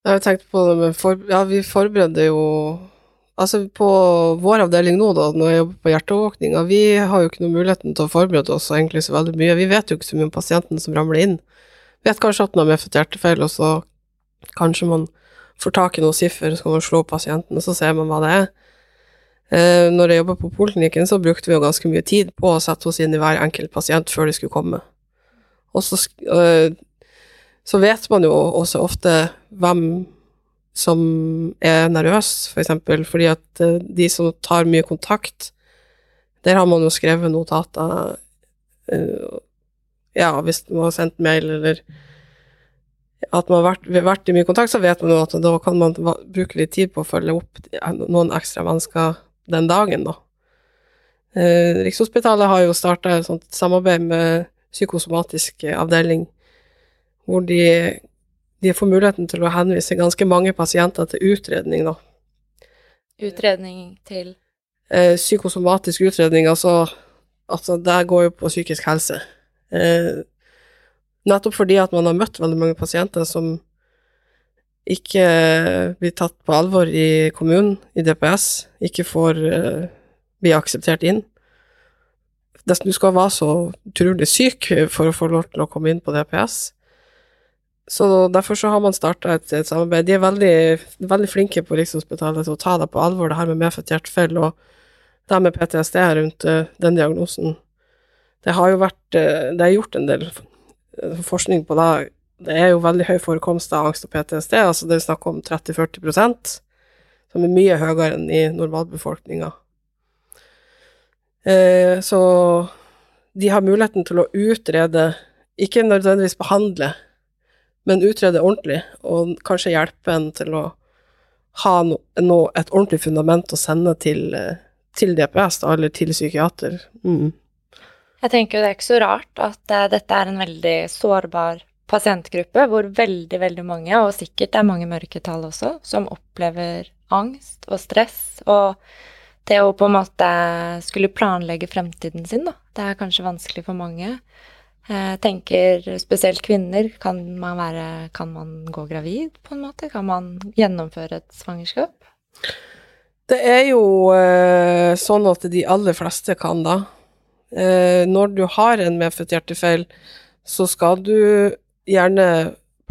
Jeg har tenkt på det med for, Ja, vi forbereder jo Altså, på vår avdeling nå, da, når jeg jobber på hjerteovervåkninga, vi har jo ikke noe muligheten til å forberede oss egentlig så veldig mye. Vi vet jo ikke så mye om pasienten som ramler inn. Vi vet kanskje at den har medfødt hjertefeil, og så kanskje man får tak i noen siffer, så kan man slå pasienten, og så ser man hva det er. Eh, når jeg jobba på poliklinikken, så brukte vi jo ganske mye tid på å sette oss inn i hver enkelt pasient før de skulle komme. Og så, øh, så vet man jo også ofte hvem som er nervøs, for eksempel, fordi at øh, de som tar mye kontakt, der har man jo skrevet notater øh, Ja, hvis man har sendt mail eller at man har vært, vært i mye kontakt, så vet man jo at da kan man bruke litt tid på å følge opp noen ekstra mennesker den dagen, da. Eh, Rikshospitalet har jo starta et samarbeid med psykosomatisk avdeling, hvor de, de får muligheten til å henvise ganske mange pasienter til utredning, da. Utredning til Eh, psykosomatisk utredning, altså, altså det går jo på psykisk helse. Eh, nettopp fordi at man har møtt veldig mange pasienter som ikke blir tatt på alvor i kommunen, i DPS, ikke får eh, bli akseptert inn. Det- Du skal være så utrolig syk for å få lov til å komme inn på DPS. Så derfor så har man starta et, et samarbeid. De er veldig, veldig flinke på Rikshospitalet til å ta det på alvor, det her med medfødt hjertefeil og det her med PTSD rundt uh, den diagnosen. Det har jo vært uh, Det er gjort en del forskning på det. Det er jo veldig høy forekomst av angst og PTSD, altså det er snakk om 30-40% som er mye høyere enn i normalbefolkninga. Eh, så de har muligheten til å utrede, ikke nødvendigvis behandle, men utrede ordentlig, og kanskje hjelpe en til å ha no, no, et ordentlig fundament å sende til, eh, til DPS, da, eller til psykiater. Mm. Jeg tenker jo det er ikke så rart at uh, dette er en veldig sårbar pasientgruppe, hvor veldig, veldig mange, og sikkert det er mange mørketall også, som opplever angst og stress, og det å på en måte skulle planlegge fremtiden sin, da, det er kanskje vanskelig for mange. Jeg tenker spesielt kvinner, kan man være, kan man gå gravid på en måte? Kan man gjennomføre et svangerskap? Det er jo eh, sånn at de aller fleste kan da. Eh, når du har en medfødt hjertefeil, så skal du gjerne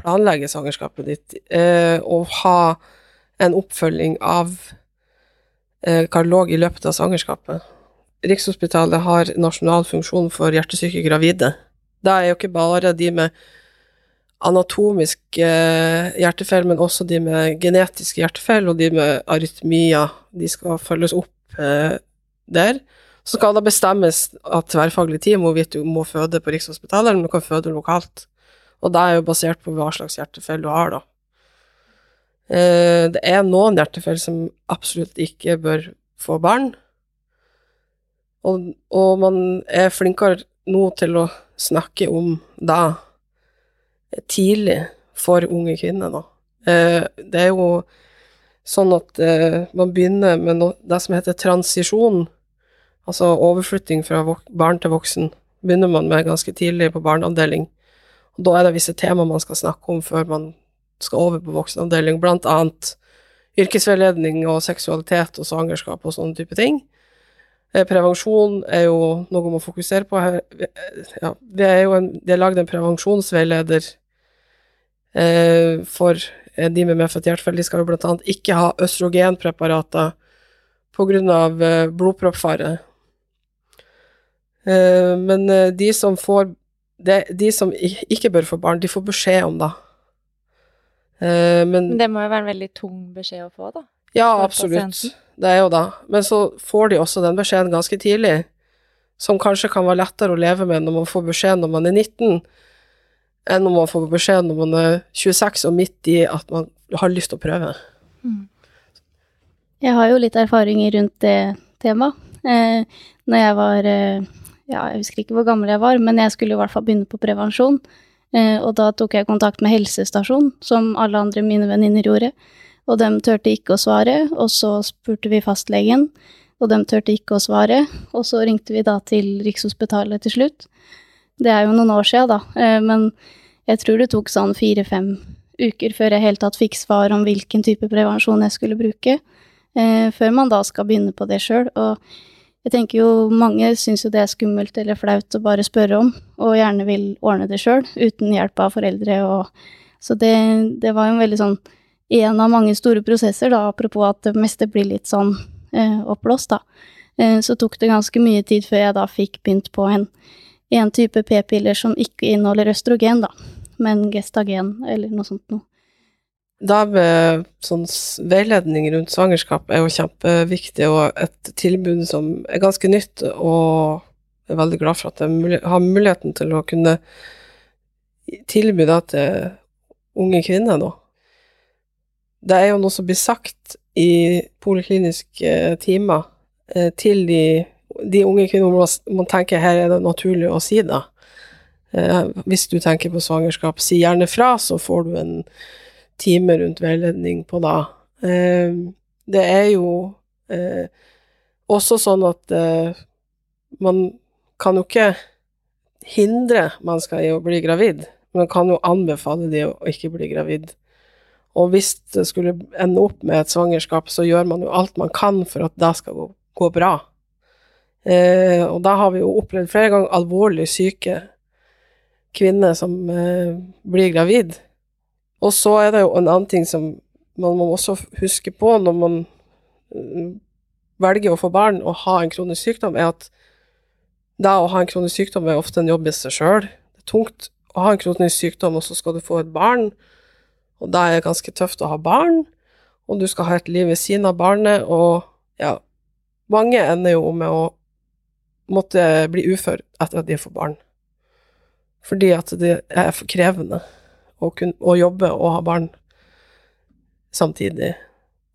planlegge svangerskapet ditt eh, og ha en oppfølging av eh, kardiolog i løpet av svangerskapet. Rikshospitalet har nasjonal funksjon for hjertesyke gravide. Det er jo ikke bare de med anatomisk eh, hjertefeil, men også de med genetiske hjertefeil og de med arytmier. De skal følges opp eh, der. Så skal det bestemmes at tverrfaglig team hvorvidt du må føde på Rikshospitalet, eller om du kan føde lokalt. Og det er jo basert på hva slags hjertefeil du har, da. Eh, det er noen hjertefeil som absolutt ikke bør få barn. Og, og man er flinkere nå til å snakke om det tidlig for unge kvinner, da. Eh, det er jo sånn at eh, man begynner med det som heter transisjon, altså overflytting fra barn til voksen, begynner man med ganske tidlig på barneavdeling. Og da er det visse tema man skal snakke om før man skal over på voksenavdeling, blant annet yrkesveiledning og seksualitet og svangerskap og sånne type ting. Eh, Prevensjon er jo noe man fokuserer på her. Ja, det er jo en, det er lagd en prevensjonsveileder eh, for de med medfødt hjertefeil. De skal jo annet ikke ha østrogenpreparater på av eh, blodproppfare. Eh, men eh, de som får det, De som ikke bør få barn, de får beskjed om det. Eh, men Men det må jo være en veldig tung beskjed å få, da. Ja, absolutt. Det er jo det. Men så får de også den beskjeden ganske tidlig, som kanskje kan være lettere å leve med når man får beskjed når man er 19, enn når man får beskjed når man er 26 og midt i at man har lyst til å prøve. Jeg har jo litt erfaringer rundt det temaet. Eh, når jeg var eh, Ja, jeg husker ikke hvor gammel jeg var, men jeg skulle i hvert fall begynne på prevensjon. Eh, og da tok jeg kontakt med helsestasjonen, som alle andre mine venninner gjorde. Og de turte ikke å svare, og så spurte vi fastlegen, og de turte ikke å svare. Og så ringte vi da til Rikshospitalet til slutt. Det er jo noen år siden, da, eh, men jeg tror det tok sånn fire-fem uker før jeg helt tatt fikk svar om hvilken type prevensjon jeg skulle bruke eh, før man da skal begynne på det sjøl. Jeg tenker jo mange syns jo det er skummelt eller flaut å bare spørre om, og gjerne vil ordne det sjøl, uten hjelp av foreldre og Så det, det var jo en veldig sånn en av mange store prosesser, da, apropos at det meste blir litt sånn eh, oppblåst, da. Eh, så tok det ganske mye tid før jeg da fikk begynt på en, en type p-piller som ikke inneholder østrogen, da, men gestagen eller noe sånt noe. Da med sånn veiledning rundt svangerskap er jo kjempeviktig, og et tilbud som er ganske nytt, og jeg er veldig glad for at jeg har muligheten til å kunne tilby det til unge kvinner nå. Det er jo noe som blir sagt i polikliniske timer eh, til de, de unge kvinnene, hvor man- tenker her er det naturlig å si det. Eh, Hvis du tenker på svangerskap, si gjerne fra, så får du en time rundt veiledning på det. Eh, Det er jo eh, også sånn at eh, man kan jo ikke hindre mennesker i å bli gravid, men kan jo anbefale de å ikke bli gravid. Og hvis det skulle ende opp med et svangerskap, så gjør man jo alt man kan for at det skal gå, gå bra. Eh, og da har vi jo opplevd flere ganger alvorlig syke kvinner som eh, blir gravid. Og så er det jo en annen ting som man må også huske på når man mm, velger å få barn og ha en kronisk sykdom, er at det å ha en kronisk sykdom er ofte en jobb i seg sjøl. Det er tungt å ha en kronisk sykdom, og så skal du få et barn, og da er det ganske tøft å ha barn, og du skal ha et liv ved siden av barnet, og ja, mange ender jo med å måtte bli ufør etter at de får barn. Fordi at det er for krevende å, kun, å jobbe og ha barn samtidig.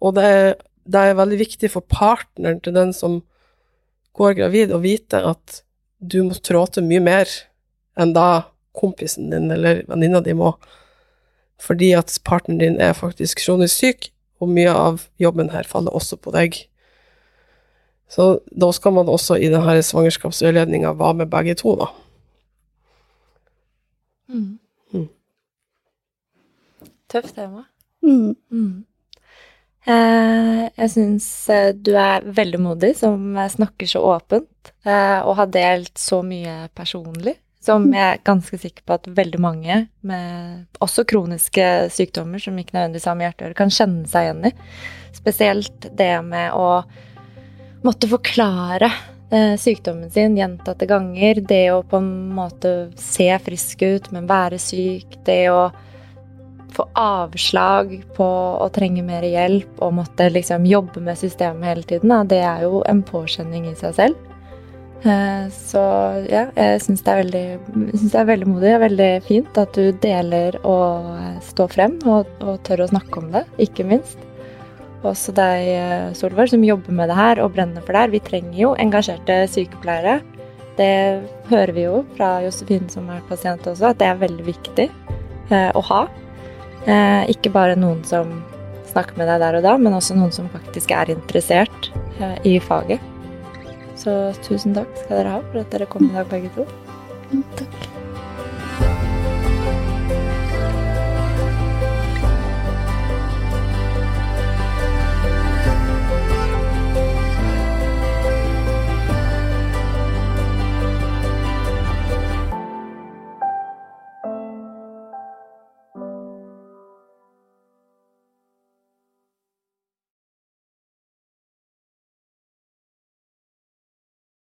Og det er, det er veldig viktig for partneren til den som går gravid, å vite at du må trå til mye mer enn da kompisen din eller venninna di må. Fordi at partneren din er faktisk kronisk syk, og mye av jobben her faller også på deg. Så da skal man også i denne svangerskapsveiledninga være med begge to, da. Mm. Mm. Tøft tema. Mm. Mm. Eh, jeg syns eh, du er veldig modig som snakker så åpent, eh, og har delt så mye personlig, som jeg er ganske sikker på at veldig mange med også kroniske sykdommer som ikke nødvendigvis har med gjøre, kan kjenne seg igjen i. Spesielt det med å måtte forklare eh, sykdommen sin gjentatte ganger, det å på en måte se frisk ut, men være syk, det å få avslag på å trenge mer hjelp og måtte liksom jobbe med systemet hele tiden, det er jo en påkjenning i seg selv. Eh, Så ja, jeg syns det, det er veldig modig og veldig fint at du deler og eh, står frem og, og tør å snakke om det, ikke minst. Også deg, eh, som jobber med det her og brenner for det her. Vi trenger jo engasjerte sykepleiere. Det hører vi jo fra Josefine som er pasient også, at det er veldig viktig å ha. Ikke bare noen som snakker med deg der og da, men også noen som faktisk er interessert i faget. Så tusen takk skal dere ha for at dere kom i dag, begge to. Mm, Takk.